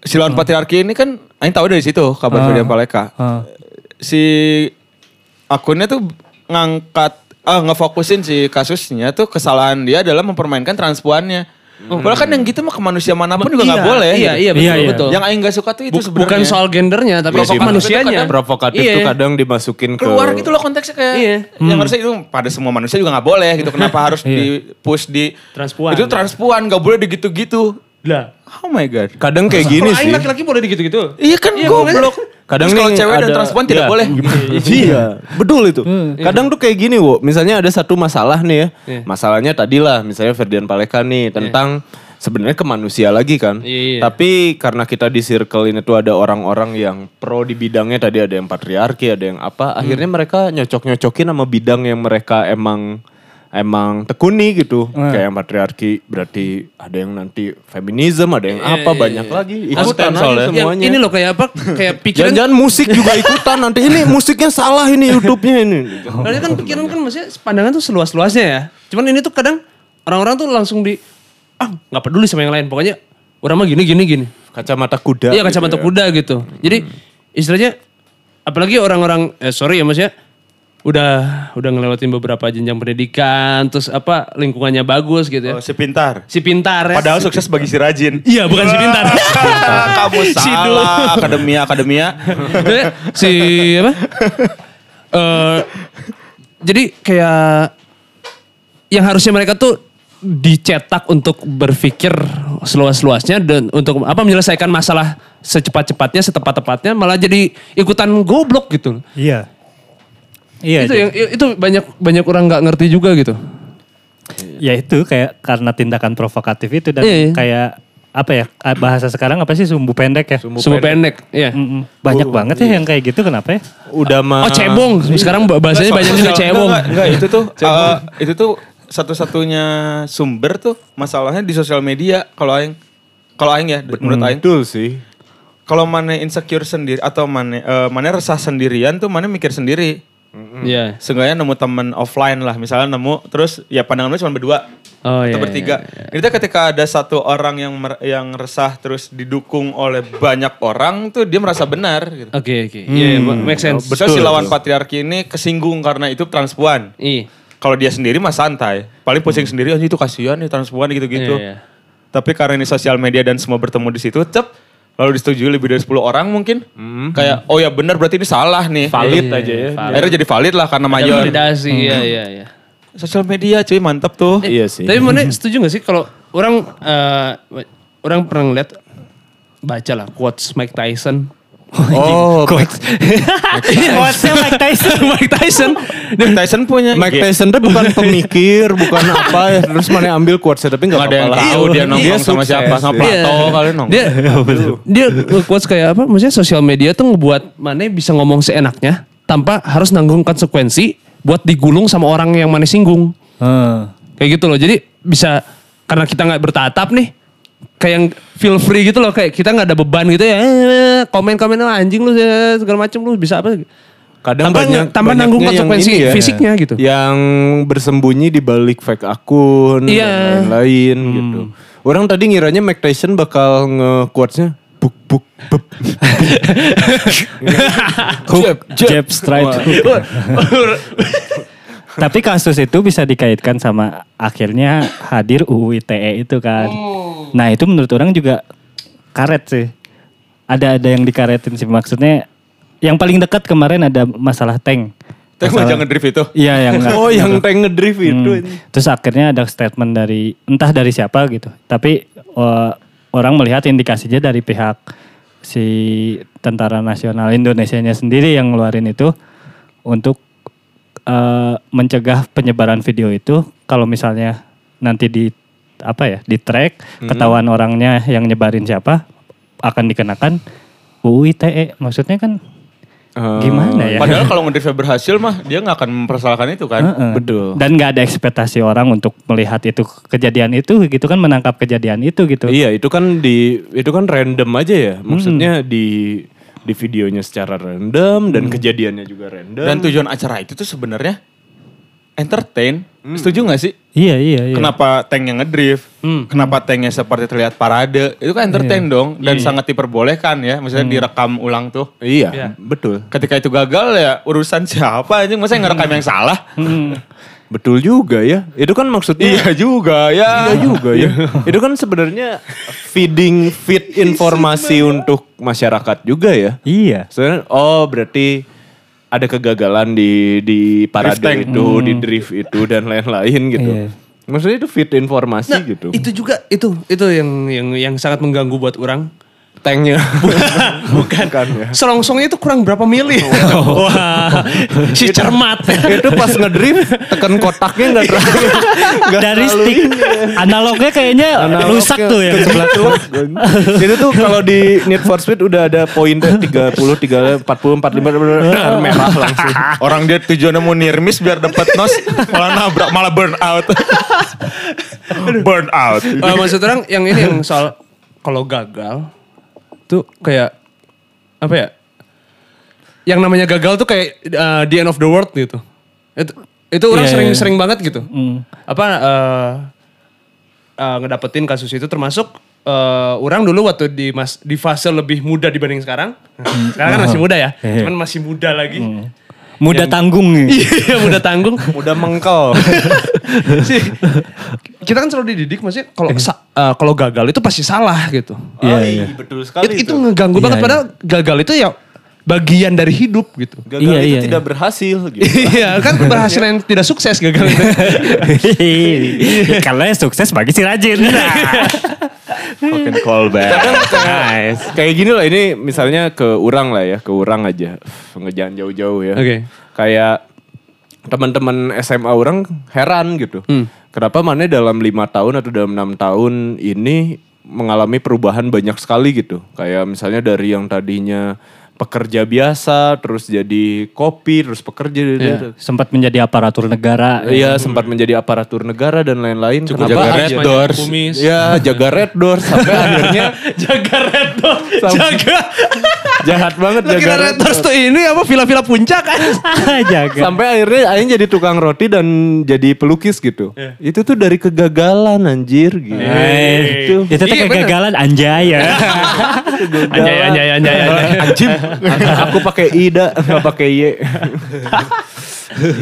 Si lawan patriarki ini kan aing tahu dari situ kabar. Ferdian Paleka. Ah. Si akunnya tuh ngangkat ah ngefokusin si kasusnya tuh kesalahan dia adalah mempermainkan transpuannya. Padahal kan yang gitu mah ke manusia mana pun juga nggak Iya, boleh. Iya, gitu. iya betul, Iya, iya. betul. Yang aing gak suka tuh itu sebenarnya. bukan soal gendernya tapi Iya sih, soal manusianya. kadang Provokatif Iya. tuh kadang dimasukin ke keluar gitu loh konteksnya kayak Iya. yang harusnya itu pada semua manusia juga nggak boleh gitu kenapa *laughs* harus di push di Transpuan. itu transpuan nggak boleh digitu-gitu Lah. oh my god kadang kayak gini Kalau aing sih. laki-laki boleh gitu-gitu. iya kan goblok Kadang kalau cewek dan ada- transpuan tidak Iya. boleh Iya, *laughs* betul itu. Kadang tuh kayak gini, Wo. Misalnya ada satu masalah nih ya. Iya. Masalahnya tadi lah, misalnya Ferdian Paleka nih tentang sebenarnya ke manusia lagi kan. Iya, iya. Tapi karena kita di circle ini tuh ada orang-orang yang pro di bidangnya tadi ada yang patriarki, ada yang apa, akhirnya mereka nyocok-nyocokin sama bidang yang mereka emang emang tekuni gitu. Kayak yang patriarki berarti ada yang nanti feminisme, ada yang apa, banyak lagi. Ikutan soalnya semuanya. Ini loh kayak apa? Kayak *laughs* pikiran Jangan-jangan musik juga ikutan nanti ini musiknya salah ini YouTube-nya ini. Karena kan pikiran kan maksudnya pandangan tuh seluas-luasnya ya. Cuman ini tuh kadang orang-orang tuh langsung di ah nggak peduli sama yang lain. Pokoknya orang mah gini gini gini. Kacamata kuda. Iya kacamata gitu ya. kuda gitu. Jadi istilahnya apalagi orang-orang eh, sorry ya maksudnya udah udah ngelewatin beberapa jenjang pendidikan terus apa lingkungannya bagus gitu ya. oh, si pintar Si pintar ya. padahal sukses bagi si rajin Iya bukan si pintar. *laughs* kamu salah akademia akademia Maksudnya *laughs* si apa? Eh jadi kayak yang harusnya mereka tuh dicetak untuk berpikir seluas-luasnya dan untuk apa menyelesaikan masalah secepat-cepatnya, setepat-tepatnya malah jadi ikutan goblok gitu. Iya. Iya. itu yang itu banyak banyak orang nggak ngerti juga gitu. Ya itu kayak karena tindakan provokatif itu dan Iya, iya. kayak apa ya bahasa sekarang apa sih sumbu pendek ya? Semua pendek, iya. Mm-mm. Banyak banget ya yang kayak gitu kenapa ya? Udah mah. Oh cebong, sekarang bahasanya banyak juga cebong. enggak, enggak, itu tuh uh, itu tuh satu-satunya sumber tuh masalahnya di sosial media kalau aing kalau aing ya menurut aing Betul sih. kalau mana insecure sendiri atau mana eh, mana resah sendirian tuh mana mikir sendiri Iya. Seenggaknya nemu temen offline lah misalnya nemu terus ya pandangannya cuma berdua Oh atau iya. bertiga itu ketika ada satu orang yang mer- yang resah terus didukung oleh banyak orang tuh dia merasa benar gitu. Oke oke. Iya, make sense. Betul, si lawan patriarki ini kesinggung karena itu transpuan. Iya. Kalau dia sendiri mah santai. Paling pusing sendiri, "Anjing itu kasihan nih transpuan gitu-gitu. Iya, iya. Tapi karena ini sosial media dan semua bertemu di situ, cep. Lalu disetujui lebih dari 10 orang mungkin. Kayak, oh ya benar berarti ini salah nih. Valid Iya, aja ya. valid. Akhirnya jadi valid lah karena Ada mayor. validasi, iya iya iya. Sosial media cuy mantep tuh. Iya sih. Tapi mana *laughs* setuju gak sih kalau orang eh, orang pernah ngeliat baca lah quotes Mike Tyson. Oh, Quotes. Quotesnya Mike Tyson. *laughs* Mike Tyson. Mike Tyson punya Mike. Tyson tuh bukan pemikir, bukan apa ya. Terus mana ambil quotesnya tapi nggak ada yang tahu dia nongkrong Dia sama sukses, siapa, sama dia. Plato Iya. kali nongkrong. Dia dia quotes kayak apa? Maksudnya sosial media tuh ngebuat mana bisa ngomong seenaknya tanpa harus nanggung konsekuensi buat digulung sama orang yang mana singgung. Hmm. Kayak gitu loh. Jadi bisa karena kita nggak bertatap nih kayak yang feel free gitu loh kayak kita nggak ada beban gitu ya eh, komen-komen "Ah, anjing lu eh, segala macem lu bisa apa Kadang Tanpa- banyak tanpa nanggung konsekuensi ya, fisiknya gitu. Yang bersembunyi di balik fake akun Iya. dan lain-lain gitu. Orang tadi ngiranya Mike Tyson bakal nge-quotesnya buk buk buk. Hook, jab, strike, hook. Tapi kasus itu bisa dikaitkan sama akhirnya hadir UU ITE itu kan. Nah itu menurut orang juga karet sih. Ada ada yang dikaretin sih maksudnya. Yang paling dekat kemarin ada masalah tank. Tapi Masalah- jangan drift itu. Iya yang *laughs* Oh yang tank ngedrift itu. Hmm. Terus akhirnya ada statement dari entah dari siapa gitu. Tapi eh, orang melihat indikasinya dari pihak si Tentara Nasional Indonesianya sendiri yang ngeluarin itu untuk eh, mencegah penyebaran video itu kalau misalnya nanti di apa ya di track ketahuan orangnya yang nyebarin siapa akan dikenakan UU ITE maksudnya kan Eh, gimana ya Padahal kalau *laughs* ngedriftnya berhasil mah dia nggak akan mempersalahkan itu kan. Heeh. Betul. Dan nggak ada ekspektasi orang untuk melihat itu kejadian itu gitu kan menangkap kejadian itu gitu. Iya itu kan di itu kan random aja ya. Maksudnya di di videonya secara random dan kejadiannya juga random. Dan tujuan acara itu tuh sebenarnya entertain. Setuju nggak sih? Iya iya iya. Kenapa tanknya ngedrift? Kenapa tanknya seperti terlihat parade? Itu kan entertain dong dan sangat diperbolehkan ya. Maksudnya direkam ulang tuh. iya, betul. Ketika itu gagal ya urusan *laughs* siapa aja masa yang ngerekam yang salah? *laughs* Betul juga ya. Itu kan maksudnya Iya juga ya. Iya juga ya. itu kan sebenarnya feeding feed informasi untuk masyarakat juga ya. Iya. Soalnya oh berarti ada kegagalan di di parade itu, di drift itu dan lain-lain gitu. Iya. Maksudnya itu feed informasi Nah, gitu. itu juga itu itu yang yang yang sangat mengganggu buat orang. Tanknya. *laughs* Bukan. ya. Selongsongnya itu kurang berapa mili. *laughs* Wah, *laughs* si cermat. itu pas ngedrift tekan kotaknya nggak terlalu. Dari terlalu stick ya. analognya kayaknya Analognya rusak tuh ya. kejeblak. itu tuh kalau di Need for Speed udah ada poinnya 30, 30, 40, 45 merah langsung. Orang dia tujuannya mau nirmis biar dapat nos malah nabrak malah burn out. burn out. Eh, maksud orang yang ini yang soal kalau gagal tuh kayak apa ya? Yang namanya gagal tuh kayak uh, the end of the world gitu. Itu itu orang Iya, sering iya. sering banget gitu. Hmm. Apa uh, uh, ngedapetin kasus itu termasuk uh, orang dulu waktu di mas di fase lebih muda dibanding sekarang. Sekarang kan masih muda ya. Iya. Cuman masih muda lagi. Muda tanggung nih. *laughs* Iya, muda tanggung. *laughs* Udah mengkel. *laughs* sih kita kan selalu dididik maksudnya kalau sa- eh, kalau gagal itu pasti salah gitu. Iya, Oh, iya. betul sekali It- itu itu. ngeganggu Iya, banget iya. padahal gagal itu ya bagian dari hidup gitu. Gagal Iya, itu iya, tidak berhasil gitu. *laughs* Iya kan keberhasilan yang tidak sukses gagal itu. *laughs* Kalau yang sukses bagi si rajin. *laughs* Fucking callback. Kadang kayak, kayak gini lah ini misalnya ke orang lah ya, ke orang aja. Nggak jangan jauh-jauh ya. Oke. Kayak teman-teman SMA orang heran gitu. Hmm. Kenapa mana dalam lima tahun atau dalam enam tahun ini mengalami perubahan banyak sekali gitu. Kayak misalnya dari yang tadinya pekerja biasa, terus jadi kopi, terus pekerja. Iya. Sempat menjadi aparatur negara. Iya sempat menjadi aparatur negara dan lain-lain. Cukup Kenapa jaga Red Doors. Kumis. Ya jaga Red Doors sampai *laughs* akhirnya jaga red doors. Sampai- Jaga. *laughs* jahat banget Lu jaga doors tuh ini apa villa-villa puncak kan? *laughs* Jaga. Sampai akhirnya Aing jadi tukang roti dan jadi pelukis gitu. Itu tuh dari kegagalan anjir gitu. Eh, Itu. itu tuh Iya, bener. kegagalan anjay ya. Anjay anjay anjay anjay. *laughs* Anjim, aku pakai ida, nggak pakai y.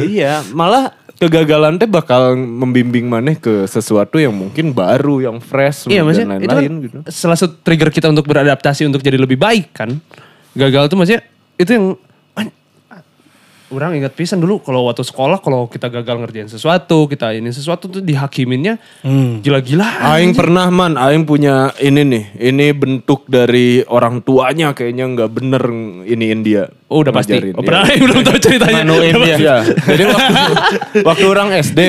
iya, malah kegagalan teh bakal membimbing maneh ke sesuatu yang mungkin baru, yang fresh Iya dan maksudnya itu kan lain-lain gitu. salah satu trigger kita untuk beradaptasi untuk jadi lebih baik kan. Gagal tuh maksudnya itu yang an- orang ingat pisan dulu kalau waktu sekolah kalau kita gagal ngerjain sesuatu, kita ini sesuatu tuh dihakiminnya gila-gila. Aing pernah man, Aing punya ini nih, ini bentuk dari orang tuanya kayaknya nggak bener iniin dia. Oh udah pasti. Oh, pernah *laughs* belum tahu ceritanya. Manuin dia. Iya. *laughs* Jadi waktu, waktu orang SD,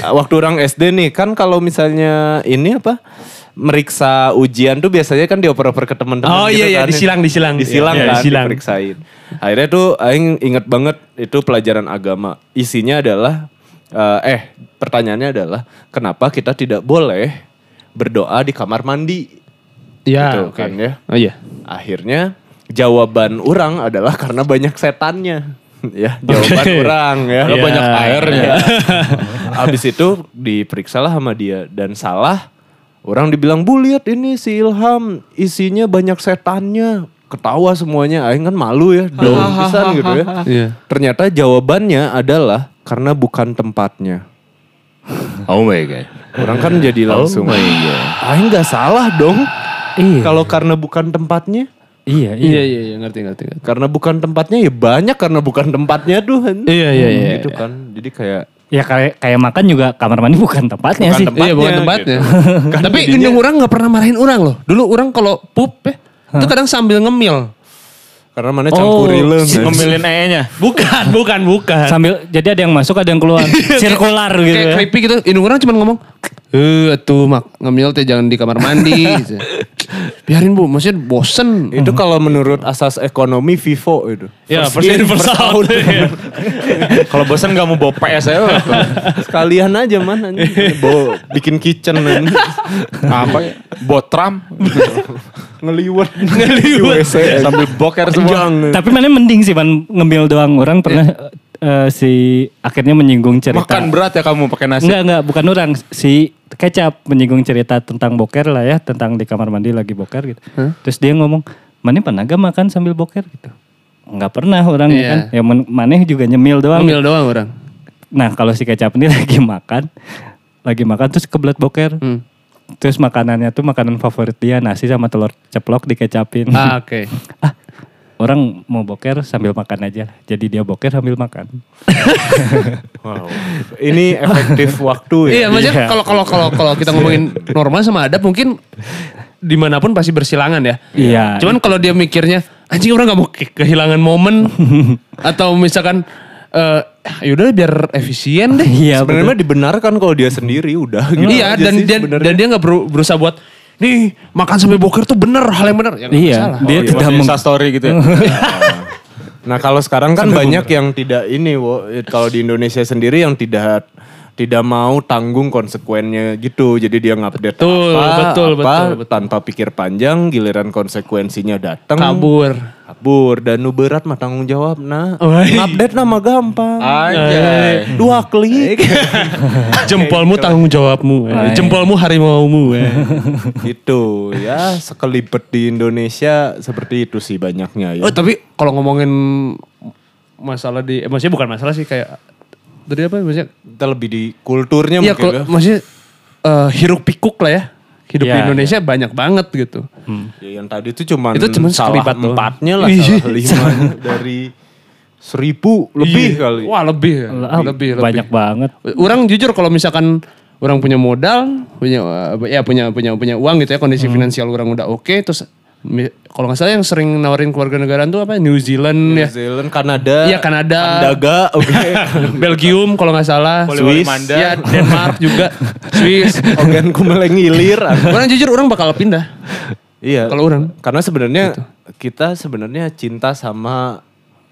waktu orang SD nih kan kalau misalnya ini apa meriksa ujian tuh biasanya kan dioper-oper ke teman-teman Oh, gitu iya, iya, kan. disilang, disilang. Disilang Iya, kan, disilang. diperiksain. Akhirnya tuh aing inget banget itu pelajaran agama. Isinya adalah eh, eh pertanyaannya adalah kenapa kita tidak boleh berdoa di kamar mandi? Iya, Gitu oke. kan ya. Oh iya. Akhirnya jawaban orang adalah karena banyak setannya. *laughs* ya, jawaban orang ya. Iya. banyak airnya. Habis itu diperiksalah sama dia dan salah Orang dibilang, "Bu, lihat ini si Ilham isinya banyak setannya." Ketawa semuanya, aing kan malu ya, daun pisan gitu ya. Iya. Ternyata jawabannya adalah karena bukan tempatnya. Oh my god. Orang kan jadi langsung, my God. aing nggak salah dong. Iya. Kalau karena bukan tempatnya, Iya, iya. Iya iya iya ngerti ngerti. ngerti. karena bukan tempatnya ya banyak karena bukan tempatnya tuh. Iya iya iya. Gitu kan. Jadi kayak Ya kayak kayak makan juga kamar mandi bukan tempatnya Bukan sih. tempat. Iya bukan tempatnya, tempatnya. Tapi indung orang nggak pernah marahin orang loh. Dulu orang kalau pup ya, itu kadang sambil ngemil. karena mana campur Oh. Ngemilin E-nya. Bukan, bukan, bukan. Sambil jadi ada yang masuk ada yang keluar. *laughs* Sirkular gitu Kayak ya. creepy gitu. Indung orang cuma ngomong, eh tuh mak ngemil teh jangan di kamar mandi. *laughs* gitu. Biarin bu, maksudnya bosen. Itu kalau menurut asas ekonomi Vivo itu. Ya, first in, first out. *laughs* Kalau bosan gak mau bawa PS aja. Sekalian aja man anjing. Bawa bikin kitchen apa ya? Botram. ngeliwet Ngeliwet. Sambil boker semua. Tapi mana mending sih man ngemil doang. Orang pernah eh, si akhirnya menyinggung cerita. Makan berat ya kamu pakai nasi. Enggak, enggak, bukan orang. Si Kecap menyinggung cerita tentang boker lah ya, tentang di kamar mandi lagi boker gitu. Terus dia ngomong, "Mana pernah gak makan sambil boker gitu?" Enggak pernah orang ya Iya. kan. Ya maneh juga nyemil doang. Ngemil doang orang. Nah, kalau si Kecap ini *laughs* lagi makan, lagi makan terus kebelet boker. Hmm. Terus makanannya tuh makanan favorit dia, nasi sama telur ceplok dikecapin. Ah, oke. *laughs* ah, orang mau boker sambil makan aja. Jadi dia boker sambil makan. *laughs* Wow. Ini efektif waktu ya. Iya, maksudnya kalau kalau kalau kalau kita ngomongin normal sama adab mungkin di mana pun pasti bersilangan ya. Iya. Cuman kalau dia mikirnya anjing orang nggak mau ke- kehilangan momen *laughs* atau misalkan eh yaudah biar efisien deh. Iya, Sebenarnya dibenarkan kalau dia sendiri udah gitu iya dan dia dan dia nggak beru- berusaha buat nih makan sampai boker tuh bener hal yang bener ya Iya, masalah. dia Oh, tidak masih meng- Insta story gitu ya. *laughs* Nah kalau sekarang kan banyak yang tidak ini, wo. kalau di Indonesia sendiri yang tidak tidak mau tanggung konsekuennya gitu. Jadi dia ngupdate Betul, apa, betul, apa, betul, betul. tanpa pikir panjang, giliran konsekuensinya datang. kabur. Kabur dan nu berat mah tanggung jawab nah. Ngupdate nama gampang. Anjay. Dua klik. *laughs* Jempolmu tanggung jawabmu, eh. jempolmu harimaumu. eh. *laughs* gitu ya sekelibet di Indonesia seperti itu sih banyaknya ya. Oh tapi kalau ngomongin masalah di, eh, maksudnya bukan masalah sih kayak tadi apa maksudnya? Kita lebih di kulturnya Iya, mungkin kalau ya. maksudnya eh, hiruk pikuk lah ya. Hidup di Iya, Indonesia banyak banget gitu. Ya, yang tadi itu cuman Itu cuman salah empatnya lah, Iya. salah lima dari seribu lebih Iya. kali. Wah lebih, ya. Lebih, lebih. banyak banget. Orang jujur kalau misalkan orang punya modal, punya eh, ya punya punya punya uang gitu ya kondisi Hmm. finansial orang udah oke, terus mi- kalau nggak salah yang sering nawarin keluarga negaraan tuh apa? New Zealand New ya, Zealand, Kanada, Iya, Kanada. Kandaga, *laughs* oke. Belgium kalau nggak salah, Swiss. ya Denmark juga, *laughs* Swiss. Ogan kumeleng ngilir. Orang jujur orang bakal pindah. iya. Kalau orang. Karena sebenarnya kita sebenarnya cinta sama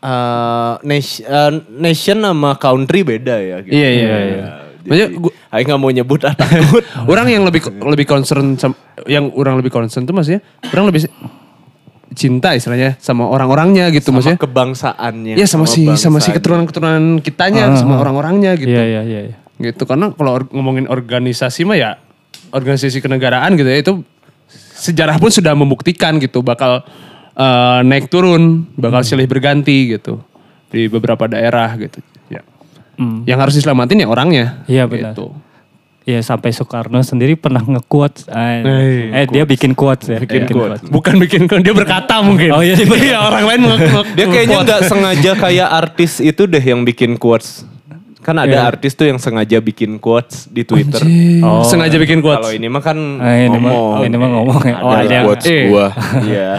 uh, nation, uh, nation sama country beda ya. Gitu. Iya, iya, iya. Maksudnya gua- Aing nggak mau nyebut ah, takut. *laughs* orang yang lebih lebih concern sam- yang orang lebih concern tuh maksudnya orang lebih cinta istilahnya sama orang-orangnya gitu sama maksudnya. kebangsaannya. Iya sama si sama si keturunan-keturunan kitanya sama orang-orangnya gitu. Iya, iya, iya. iya. Gitu karena kalau or- ngomongin organisasi mah ya organisasi kenegaraan gitu ya itu sejarah pun sudah membuktikan gitu bakal eh, naik turun, bakal silih berganti gitu di beberapa daerah gitu. Ya. Hmm. Yang harus diselamatin ya orangnya. Iya, benar. Gitu. Iya sampai Soekarno sendiri pernah nge-quote. Eh, Eh, eh, dia bikin quotes ya. Bikin quote. Bukan bikin dia berkata *laughs* mungkin. Oh iya. *laughs* Iya, orang lain meng- Dia kayaknya nggak sengaja kayak artis itu deh yang bikin quotes. Kan ada Iya. artis tuh yang sengaja bikin quotes di Twitter. Oh. sengaja bikin quotes. Kalau ini mah kan Ah, ini mah- ngomong. oh, ini mah ngomong ya. Oh, ada quotes eh. gua. *laughs* Iya.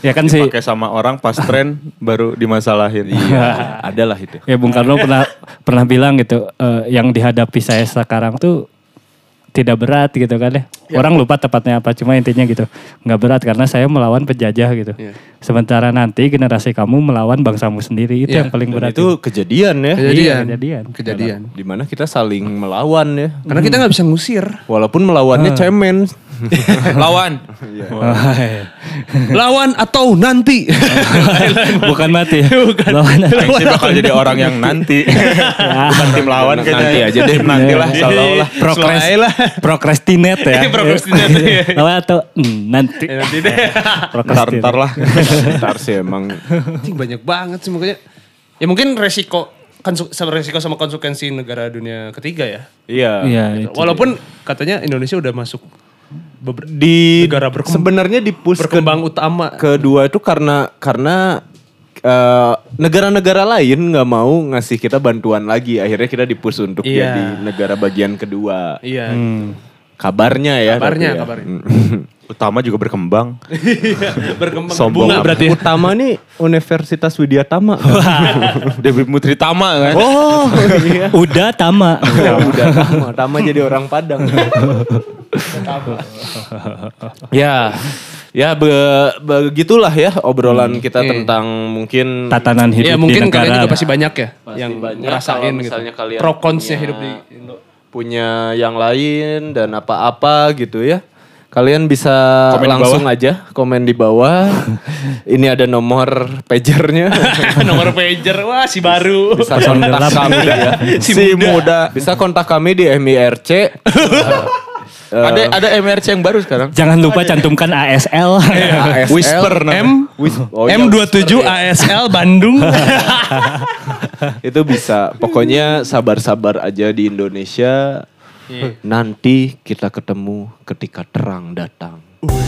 Ya kan sih. Pakai sama orang pas tren baru dimasalahin. Iya, ada lah itu. Ya Bung Karno pernah pernah bilang gitu, eh, yang dihadapi saya sekarang tuh tidak berat gitu kan ya. Orang lupa tepatnya apa, cuma intinya gitu. Nggak berat karena saya melawan penjajah gitu. Iya. Sementara nanti generasi kamu melawan bangsamu sendiri itu Iya. yang paling Dan berat. itu kejadian ya. Kejadian. Iya, kejadian. Kejadian. Di mana kita saling melawan ya. Karena kita nggak bisa ngusir. Walaupun melawannya cemen. *laughs* Lawan. *laughs* Lawan atau nanti. *laughs* Bukan mati. Bukan. Lawan sih bakal jadi orang yang nanti. Bukan tim lawan kayaknya. Nanti aja deh. Nanti lah. Iya. Seolah-olah. Progres, lah. procrastinate ya. Procrastinate, iya. Lawan atau mm, nanti. nanti deh. Procrastinate. Ntar-ntar lah. Ntar sih emang. Banyak banget sih makanya. Ya mungkin resiko kan sama resiko sama konsekuensi negara dunia ketiga ya. Iya. Iya. Walaupun katanya Indonesia udah masuk beber- Di Negara berkembang- sebenarnya di push ke, berkembang utama. kedua itu karena karena eh, negara-negara lain nggak mau ngasih kita bantuan lagi. Akhirnya kita dipus untuk Iya. jadi negara bagian kedua. Iya. Kabarnya ya. Kabarnya, ya. kabarnya. *laughs* Utama juga berkembang. Berkembang Sombong bunga berarti. ya. Utama nih Universitas Widya Tama. *laughs* Dewi Putri Tama kan. oh iya. Udah tama. *laughs* Ya udah Tama. Tama jadi orang Padang. *laughs* ya. Ya be- begitulah ya obrolan kita Iya. tentang mungkin Tatanan hidup Iya mungkin di negara. kalian juga pasti banyak ya yang banyak. ngerasain gitu. misalnya kalian Pro consnya punya- hidup di Indo. punya yang lain dan apa-apa gitu ya. Kalian bisa Komen langsung aja komen di bawah. *laughs* Ini ada nomor pagernya. *laughs* Nomor pager, wah si baru. Bisa kontak kami ya. Si muda. Bisa kontak kami di MIRC. Eh, ada ada MRC yang baru sekarang. Jangan lupa cantumkan ASL. ASL iya, Whisper M oh, iya, M27 iya. ASL Bandung. *laughs* itu bisa. Pokoknya sabar-sabar aja di Indonesia. Nanti kita ketemu ketika terang datang. Uh.